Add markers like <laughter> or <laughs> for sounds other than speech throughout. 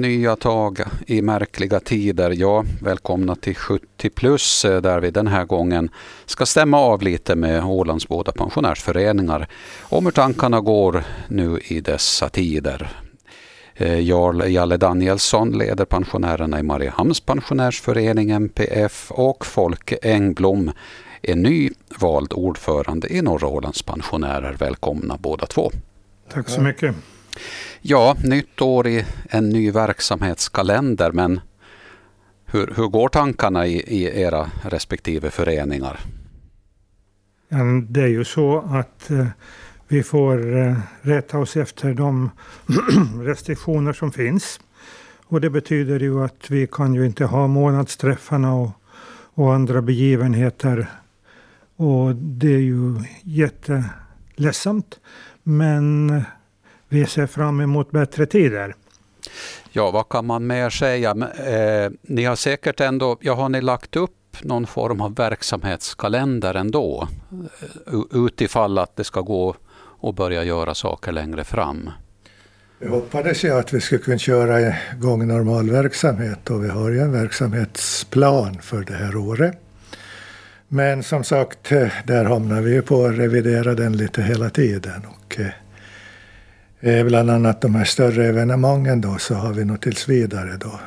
Nya tag i märkliga tider. Ja, välkomna till 70 plus eh, där vi den här gången ska stämma av lite med Ålands båda pensionärsföreningar om hur tankarna går nu i dessa tider. Eh, Jarl Jalle Danielsson leder pensionärerna i Mariehamns pensionärsförening MPF och Folke Engblom är ny vald ordförande i Norra Ålands pensionärer. Välkomna båda två. Tack så mycket. Ja, nytt år i en ny verksamhetskalender, men hur, hur går tankarna i, i era respektive föreningar? Det är ju så att eh, vi får eh, rätta oss efter de <clears throat> restriktioner som finns. Och det betyder ju att vi kan ju inte ha månadsträffarna och, och andra begivenheter. Och det är ju jätteledsamt. Men vi ser fram emot bättre tider. Ja, vad kan man mer säga? Eh, ni har säkert ändå, ja, har ni lagt upp någon form av verksamhetskalender ändå? Eh, utifall att det ska gå att börja göra saker längre fram. Vi hoppades ju att vi skulle kunna köra igång normal verksamhet och vi har ju en verksamhetsplan för det här året. Men som sagt, eh, där hamnar vi ju på att revidera den lite hela tiden. Och eh, Eh, bland annat de här större evenemangen då så har vi nog tills vidare då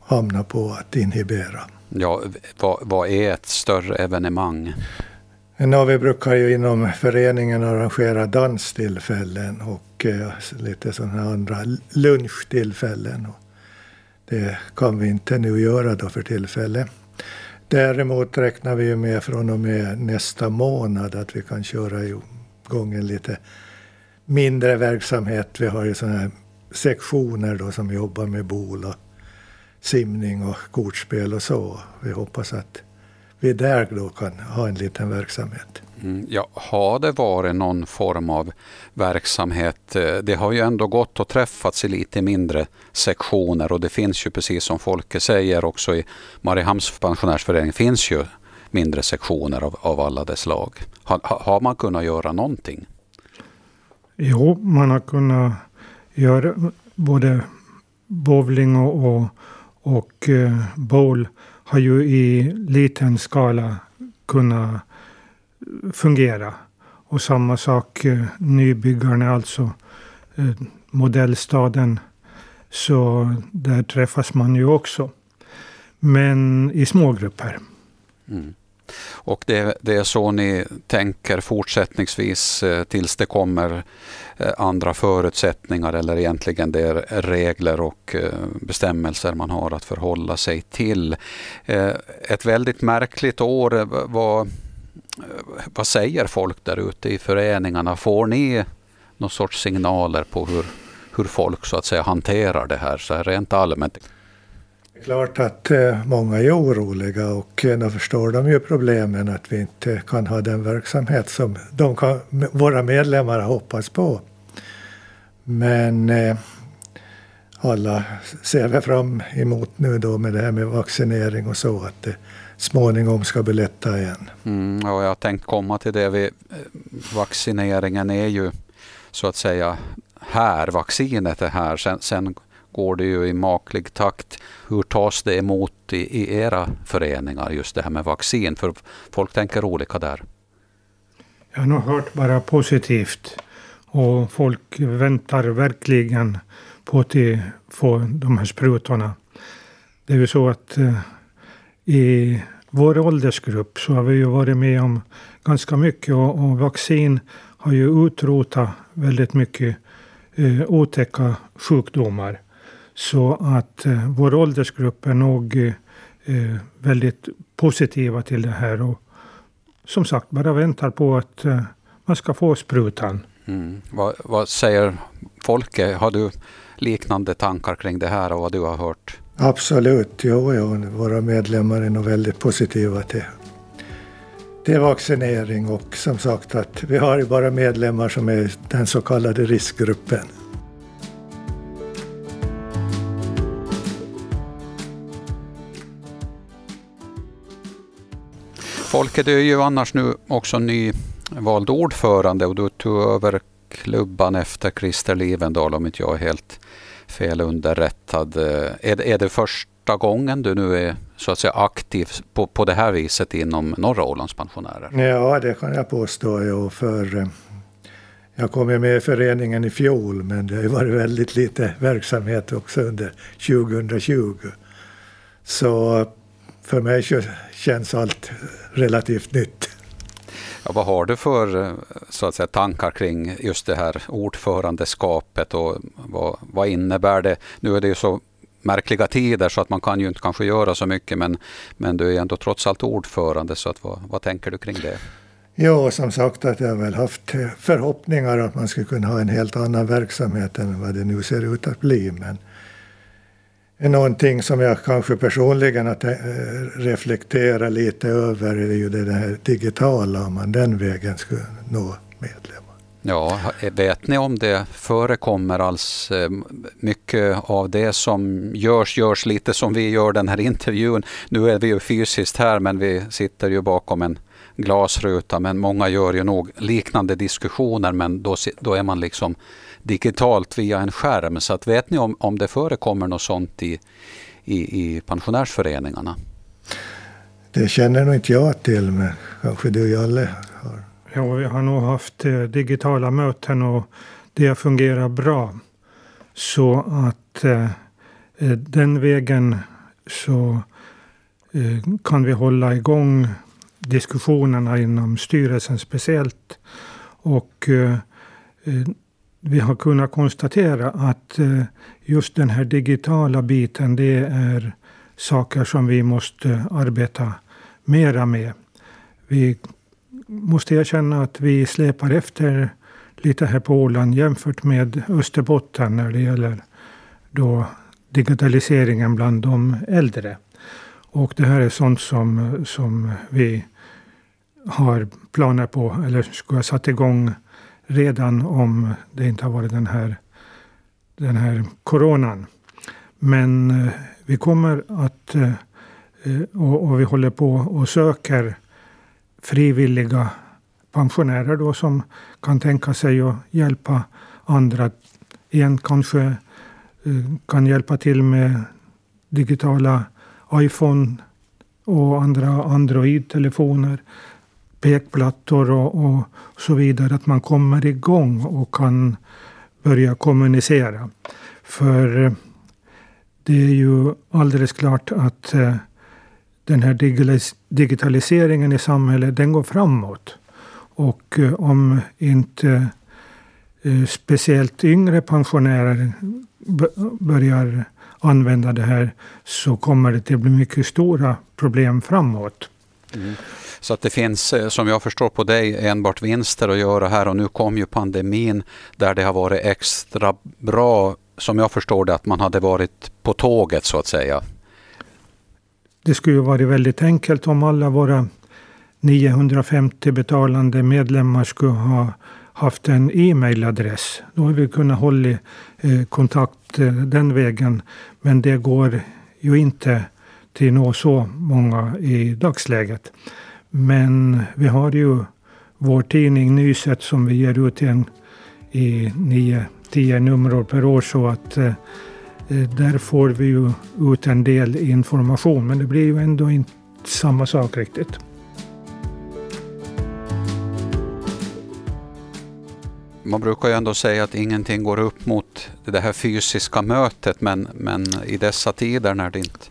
hamnat på att inhibera. Ja, vad, vad är ett större evenemang? No, vi brukar ju inom föreningen arrangera danstillfällen och eh, lite sådana andra lunchtillfällen. Det kan vi inte nu göra då för tillfället. Däremot räknar vi ju med från och med nästa månad att vi kan köra igång en lite mindre verksamhet. Vi har ju sådana här sektioner då som jobbar med bol och simning och kortspel och så. Vi hoppas att vi där då kan ha en liten verksamhet. Mm, ja, har det varit någon form av verksamhet? Eh, det har ju ändå gått och träffats i lite mindre sektioner och det finns ju precis som Folke säger också i Mariehamns pensionärsförening finns ju mindre sektioner av, av alla dess slag. Har, har man kunnat göra någonting? Jo, man har kunnat göra både bowling och, och, och uh, bowl har ju i liten skala kunnat fungera. Och samma sak uh, nybyggarna, alltså uh, modellstaden. Så där träffas man ju också. Men i små grupper. Mm. Och det, det, är så ni tänker fortsättningsvis eh, tills det kommer eh, andra förutsättningar eller egentligen det är regler och eh, bestämmelser man har att förhålla sig till. Ett väldigt märkligt år. Vad, vad säger folk där ute i föreningarna? Får ni någon sorts signaler på hur, hur folk så att säga hanterar det här så här rent allmänt? Det är klart att eh, många är oroliga och eh, då förstår de ju problemen att vi inte kan ha den verksamhet som de kan, våra medlemmar hoppas på. Men eh, alla ser vi fram emot nu då med det här med vaccinering och så att det småningom ska bli lätta igen. Mm, och jag tänkte komma till det. Vi, vaccineringen är ju så att säga här, vaccinet är här. Sen, sen går det ju i maklig takt. Hur tas det emot i, i era föreningar, just det här med vaccin? För folk tänker olika där. Jag har nog hört bara positivt. Och folk väntar verkligen på att få de här sprutorna. Det är ju så att eh, i vår åldersgrupp så har vi ju varit med om ganska mycket och, och vaccin har ju utrotat väldigt mycket eh, otäcka sjukdomar. Så att eh, vår åldersgrupp är nog eh, väldigt positiva till det här. Och som sagt, bara väntar på att eh, man ska få sprutan. Mm. Vad, vad, säger Folke? Har du liknande tankar kring det här och vad du har hört? Absolut, jo, jo. våra medlemmar är nog väldigt positiva till, till vaccinering och som sagt att vi har ju bara medlemmar som är den så kallade riskgruppen. Folke, du är ju annars nu också nyvald ordförande och du tog över klubban efter Christer Livendal om inte jag är helt felunderrättad. Eh, är det, är det första gången du nu är så att säga aktiv på, på det här viset inom norra Ålands pensionärer? Ja, det kan jag påstå. Jo, för eh, jag kom ju med i föreningen i fjol, men det har ju varit väldigt lite verksamhet också under 2020. Så för mig känns allt relativt nytt. Ja, vad har du för så att säga, tankar kring just det här ordförandeskapet och vad, vad innebär det? Nu är det ju så märkliga tider så att man kan ju inte kanske göra så mycket men, men du är ändå trots allt ordförande så att, vad, vad tänker du kring det? Jo, som sagt att jag har väl haft förhoppningar att man skulle kunna ha en helt annan verksamhet än vad det nu ser ut att bli. Men någonting som jag kanske personligen att eh, reflektera lite över är ju det här digitala, om man den vägen skulle nå medlemmar. Ja, vet ni om det förekommer alls eh, mycket av det som görs, görs lite som vi gör den här intervjun. Nu är vi ju fysiskt här men vi sitter ju bakom en glasruta men många gör ju nog liknande diskussioner men då, då är man liksom digitalt via en skärm. Så att vet ni om, om det förekommer något sånt i, i, i pensionärsföreningarna? Det känner nog inte jag till men kanske du Jalle har. Ja, vi har nog haft eh, digitala möten och det fungerar bra. Så att eh, eh den vägen så eh, kan vi hålla igång diskussionerna inom styrelsen speciellt. Och eh, eh, vi har kunnat konstatera att eh, just den här digitala biten, det är saker som vi måste arbeta mera med. Vi måste erkänna att vi släpar efter lite här på Åland jämfört med Österbotten när det gäller då digitaliseringen bland de äldre. Och det här är sånt som, som vi har planer på, eller skulle ha satt igång redan om det inte har varit den här, den här coronan. Men eh, vi kommer att, eh, och, vi håller på och söker frivilliga pensionärer då som kan tänka sig att hjälpa andra. En kanske eh, kan hjälpa till med digitala iPhone och andra Android-telefoner pekplattor och, och så vidare. Att man kommer igång och kan börja kommunicera. För eh, det är ju alldeles klart att eh, den här digitaliseringen i samhället, den går framåt. Och eh, om inte speciellt yngre pensionärer börjar använda det här så kommer det att bli mycket stora problem framåt. Mm. Så att det finns, eh, som jag förstår på dig, enbart vinster att göra här och nu kom ju pandemin där det har varit extra bra, som jag förstår det, att man hade varit på tåget så att säga. Det skulle ju varit väldigt enkelt om alla våra 950 betalande medlemmar skulle ha haft en e-mailadress. Då hade vi kunnat hålla eh, kontakt eh, den vägen. Men det går ju inte till nå så många i dagsläget. Men vi har ju vår tidning Nyset som vi ger ut en, i nio, tio nummer per år så att eh, eh, där får vi ju ut en del information. Men det blir ju ändå inte samma sak riktigt. Man brukar ju ändå säga att ingenting går upp mot det här fysiska mötet men, men i dessa tider när det inte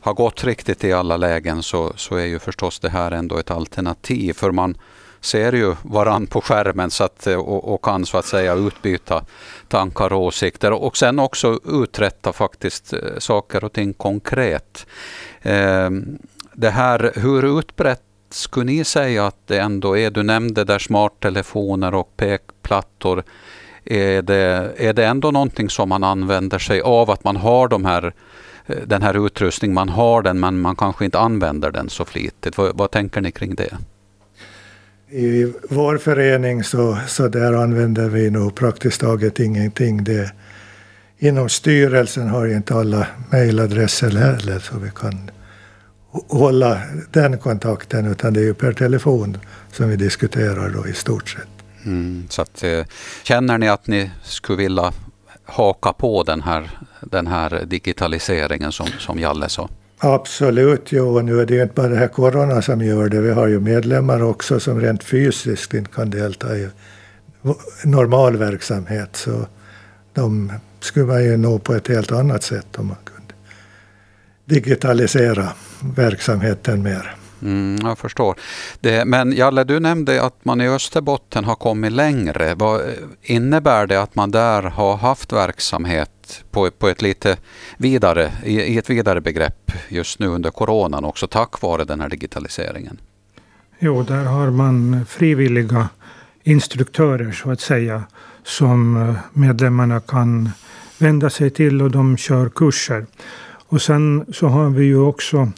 har gått riktigt i alla lägen så, så är ju förstås det här ändå ett alternativ. För man ser ju varann på skärmen så att, eh, och, och, kan så att säga utbyta tankar och åsikter och sen också uträtta faktiskt eh, saker och ting konkret. Ehm, det här, hur utbrett skulle ni säga att det ändå är? Du nämnde där smarttelefoner och pekplattor. Är det, är det ändå någonting som man använder sig av, att man har de här Eh, den här utrustningen, man har den men man kanske inte använder den så flitigt. Vad, vad tänker ni kring det? I vår förening så, så där använder vi nog praktiskt taget ingenting. Det, inom styrelsen har inte alla mejladresser heller så vi kan hålla den kontakten utan det är ju per telefon som vi diskuterar då i stort sett. Mm, så att, eh, känner ni att ni skulle vilja haka på den här, den här digitaliseringen som, som Jalle sa? Absolut, jo, och nu är det ju inte bara det här corona som gör det. Vi har ju medlemmar också som rent fysiskt inte kan delta i normal verksamhet. Så de skulle man ju nå på ett helt annat sätt om man kunde digitalisera verksamheten mer. Mm, jag förstår. Det, men Jalle, du nämnde att man i Österbotten har kommit längre. Vad innebär det att man där har haft verksamhet på, på ett lite vidare, i, i ett vidare begrepp just nu under coronan också tack vare den här digitaliseringen? Jo, där har man frivilliga instruktörer så att säga som eh, medlemmarna kan vända sig till och de kör kurser. Och sen så har vi ju också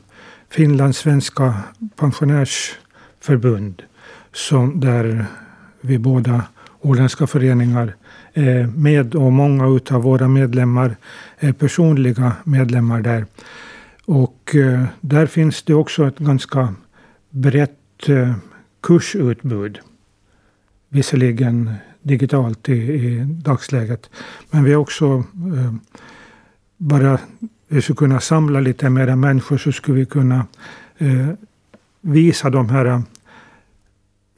Finlands svenska pensionärsförbund som där vi båda åländska föreningar är med och många av våra medlemmar är personliga medlemmar där. Och eh, där finns det också ett ganska brett eh, kursutbud. Visserligen digitalt i, i dagsläget. Men vi har också eh, bara vi skulle kunna samla lite mer människor så skulle vi kunna eh, visa de här eh,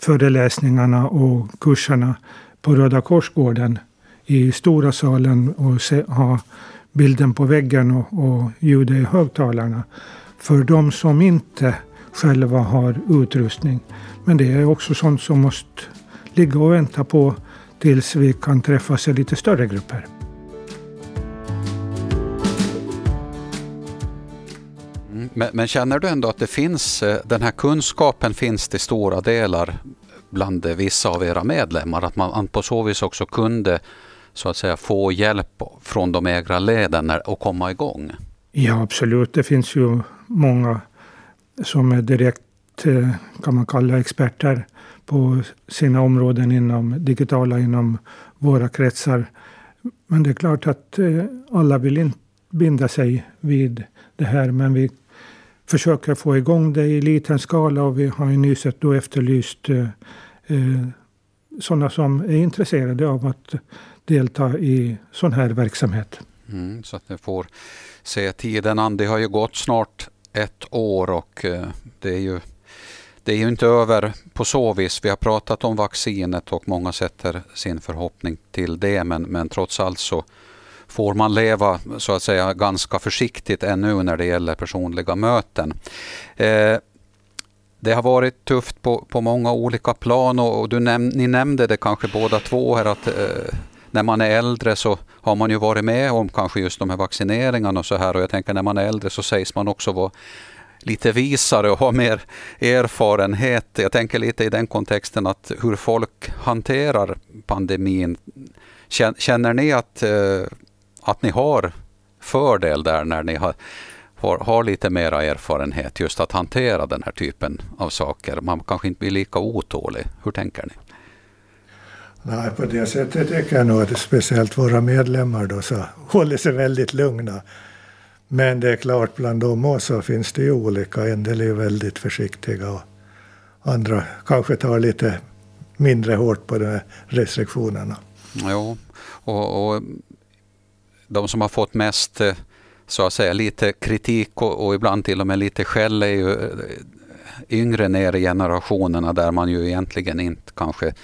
föreläsningarna och kurserna på Röda Korsgården i stora salen och se, ha bilden på väggen och, och ljudet i högtalarna. För de som inte själva har utrustning. Men det är också sånt som måste ligga och vänta på tills vi kan träffas i lite större grupper. Men, men, känner du ändå att det finns, eh, den här kunskapen finns till stora delar bland eh, vissa av era medlemmar? Att man på så vis också kunde så att säga få hjälp från de egna leden och komma igång? Ja, absolut. Det finns ju många som är direkt, eh, kan man kalla experter på sina områden inom digitala, inom våra kretsar. Men det är klart att alla vill inte binda sig vid det här, men vi försöker få igång det i liten skala och vi har ju nyss då efterlyst eh, eh, sådana som är intresserade av att delta i sån här verksamhet. Mm, så att ni får se tiden an. Det har ju gått snart ett år och eh, det är ju det är ju inte över på så vis. Vi har pratat om vaccinet och många sätter sin förhoppning till det men, men trots allt så får man leva så att säga ganska försiktigt ännu när det gäller personliga möten. Eh, det har varit tufft på, på många olika plan och, och du näm ni nämnde det kanske båda två här att eh, när man är äldre så har man ju varit med om kanske just de här vaccineringarna och så här och jag tänker när man är äldre så sägs man också vara lite visare och ha mer erfarenhet. Jag tänker lite i den kontexten att hur folk hanterar pandemin. Känner ni att eh, att ni har fördel där när ni har, har, har lite mera erfarenhet just att hantera den här typen av saker. Man kanske inte blir lika otålig. Hur tänker ni? Nej, på det sättet tycker jag nog att speciellt våra medlemmar då så håller sig väldigt lugna. Men det är klart, bland dem också finns det ju olika. En del är väldigt försiktiga och andra kanske tar lite mindre hårt på de här restriktionerna. Jo, och, och de som har fått mest eh, så att säga lite kritik och, och ibland till och med lite skäll är ju eh, yngre ner i generationerna där man ju egentligen inte kanske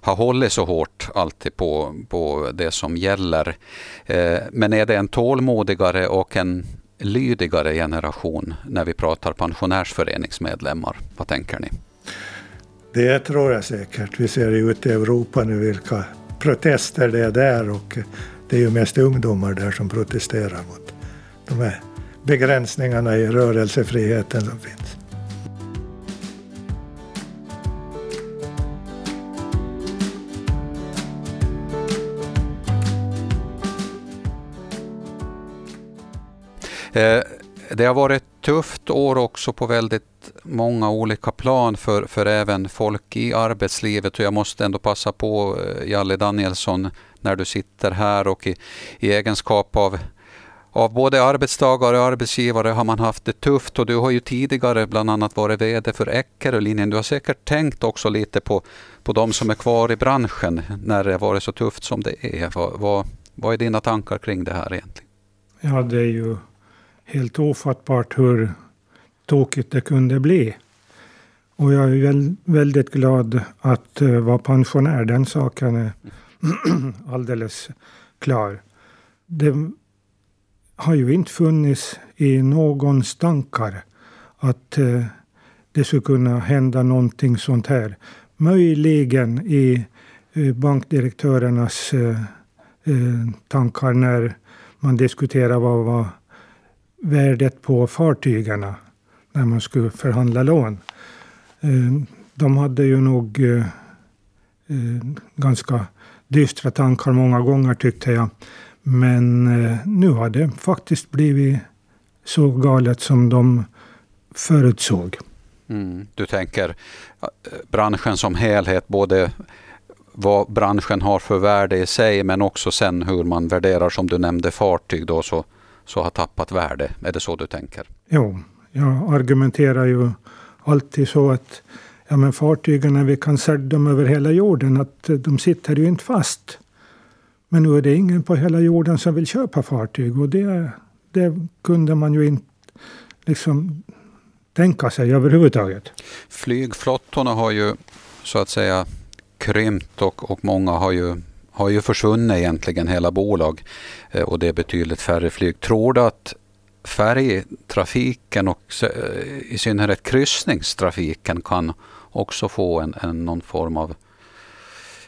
har hållit så hårt alltid på, på det som gäller. Eh, men är det en tålmodigare och en lydigare generation när vi pratar pensionärsföreningsmedlemmar? Vad tänker ni? Det tror jag säkert. Vi ser ju ute i Europa nu vilka protester det är där och det är ju mest ungdomar där som protesterar mot de här begränsningarna i rörelsefriheten som finns. Eh, det har varit ett tufft år också på väldigt många olika plan för, för även folk i arbetslivet och jag måste ändå passa på eh, Jalle Danielsson när du sitter här och i, i egenskap av av både arbetstagare och arbetsgivare har man haft det tufft och du har ju tidigare bland annat varit VD för Eckerölinjen. Du har säkert tänkt också lite på, på de som är kvar i branschen när det har varit så tufft som det är. Vad, vad, Vad är dina tankar kring det här egentligen? Ja, det är ju helt ofattbart hur tokigt det kunde bli. Och jag är väldigt glad att eh, vara pensionär. Den saken är <clears throat> alldeles klar. Det har ju inte funnits i någons tankar att eh, det skulle kunna hända någonting sånt här. Möjligen i eh, bankdirektörernas eh, tankar när man diskuterar vad var värdet på fartygen när man skulle förhandla lån. De hade ju nog ganska dystra tankar många gånger tyckte jag. Men nu har det faktiskt blivit så galet som de förutsåg. Mm, du tänker branschen som helhet, både vad branschen har för värde i sig men också sen hur man värderar som du nämnde fartyg då så, så har tappat värde. Är det så du tänker? Jo, jag argumenterar ju alltid så att ja, men fartygen, vi kan sälja dem över hela jorden, att eh, de sitter ju inte fast. Men nu är det ingen på hela jorden som vill köpa fartyg och det, det kunde man ju inte liksom tänka sig överhuvudtaget. Flygflottorna har ju så att säga krympt och, och många har ju, har ju försvunnit egentligen, hela bolag. Eh, och det är betydligt färre flyg. Tror du att färjetrafiken och eh, i synnerhet kryssningstrafiken kan också få en, en, någon form av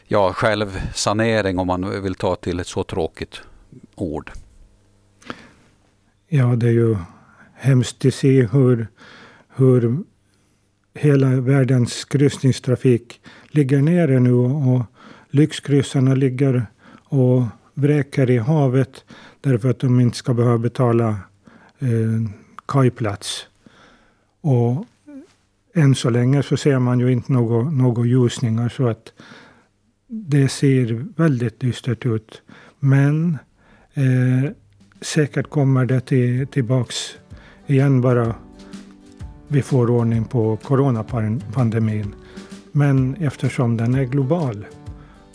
ja, självsanering om man vill ta till ett så tråkigt ord. Ja, det är ju hemskt att se hur, hur hela världens kryssningstrafik ligger nere nu och lyxkryssarna ligger och vräker i havet därför att de inte ska behöva betala eh, kajplats. Och än så länge så ser man ju inte några, några ljusningar så att det ser väldigt dystert ut. Men eh, säkert kommer det till, tillbaks igen bara vi får ordning på coronapandemin. Men eftersom den är global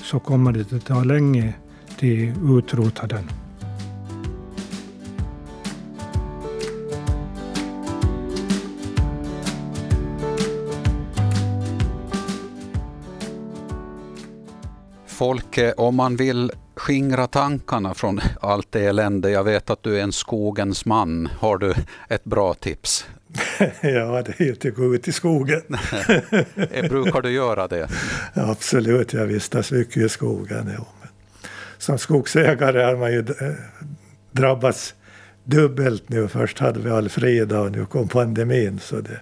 så kommer det att ta länge till utrota den. Folke, om man vill skingra tankarna från allt det elände. Jag vet att du är en skogens man. Har du ett bra tips? <laughs> ja, det är ju att gå ut i skogen. Brukar du göra det? <laughs> Absolut, jag vistas mycket i skogen. Ja. Som skogsägare har man ju eh, drabbats dubbelt nu. Först hade vi Alfreda och nu kom pandemin. Så det,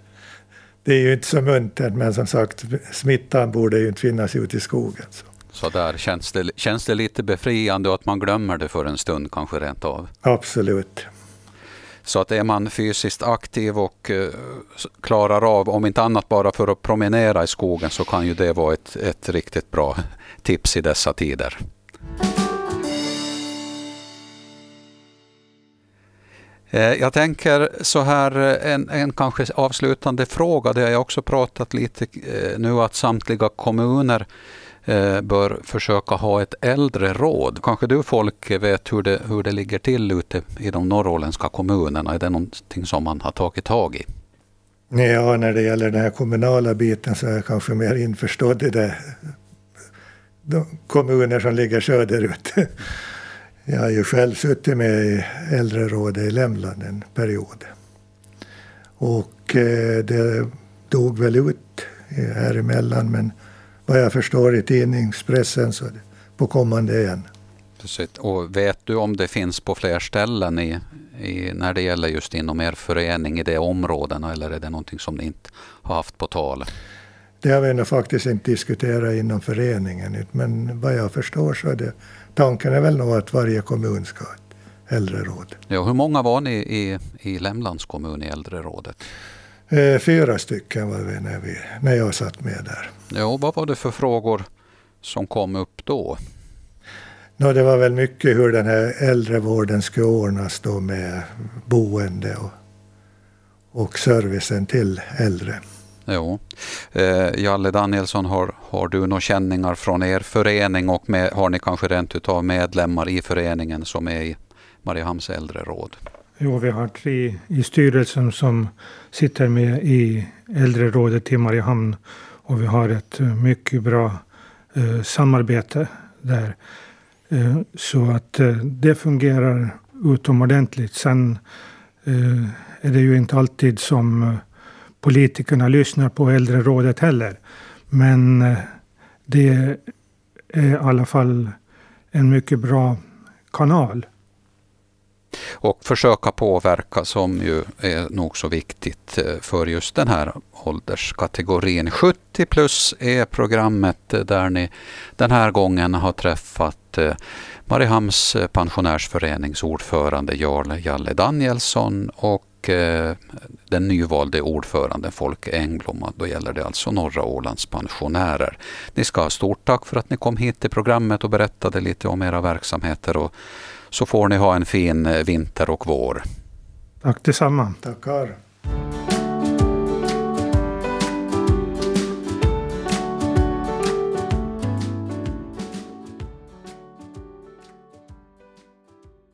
det är ju inte så muntert, men som sagt, smittan borde ju inte finnas ute i skogen. Så. Så där känns det, känns det lite befriande och att man glömmer det för en stund kanske rent av? Absolut. Så att är man fysiskt aktiv och uh, klarar av, om inte annat bara för att promenera i skogen, så kan ju det vara ett, ett riktigt bra tips i dessa tider. Eh, jag tänker så här, en, en kanske avslutande fråga. Det har jag också pratat lite eh, nu att samtliga kommuner Eh, Eh, bör försöka ha ett äldre råd. Kanske du folk vet hur det, hur det ligger till ute i de norrländska kommunerna? Är det någonting som man har tagit tag i? Ja, när det gäller den här kommunala biten så är jag kanske mer införstådd i det. De kommuner som ligger söderut. <laughs> Jag har ju själv suttit med i äldrerådet i Lämland en period. Och eh, det dog väl ut här emellan men vad jag förstår i tidningspressen så på kommande igen. Precis. Och vet du om det finns på fler ställen i, i, när det gäller just inom er förening i de områdena eller är det någonting som ni inte har haft på tal? Det har vi nog faktiskt inte diskuterat inom föreningen men vad jag förstår så är det tanken är väl nog att varje kommun ska ha ett äldreråd. Ja, hur många var ni i, i Lämlands kommun i äldrerådet? Eh, fyra stycken var vi när, vi när jag satt med där. Ja, vad var det för frågor som kom upp då? No, det var väl mycket hur den här äldrevården skulle ordnas då med boende och, och servicen till äldre. Jo. Eh, Jalle Danielsson, har, har du några känningar från er förening och med, har ni kanske rent utav medlemmar i föreningen som är i Mariehamns äldreråd? Jo, vi har tre i styrelsen som sitter med i äldrerådet i Mariehamn och vi har ett eh, mycket bra eh, samarbete där. Eh, så att eh, det fungerar utomordentligt. Sen eh, är det ju inte alltid som eh, politikerna lyssnar på äldrerådet heller. Men eh, det är i alla fall en mycket bra kanal. Och försöka påverka som ju är nog så viktigt eh, för just den här ålderskategorin. 70 plus är programmet eh, där ni den här gången har träffat eh, Mariehamns pensionärsförenings ordförande Jarl Jalle Danielsson och den nyvalde ordföranden Folke Engblom. Då gäller det alltså norra Ålands pensionärer. Ni ska ha stort tack för att ni kom hit till programmet och berättade lite om era verksamheter. Och så får ni ha en fin eh, vinter och vår. Tack detsamma. Tackar.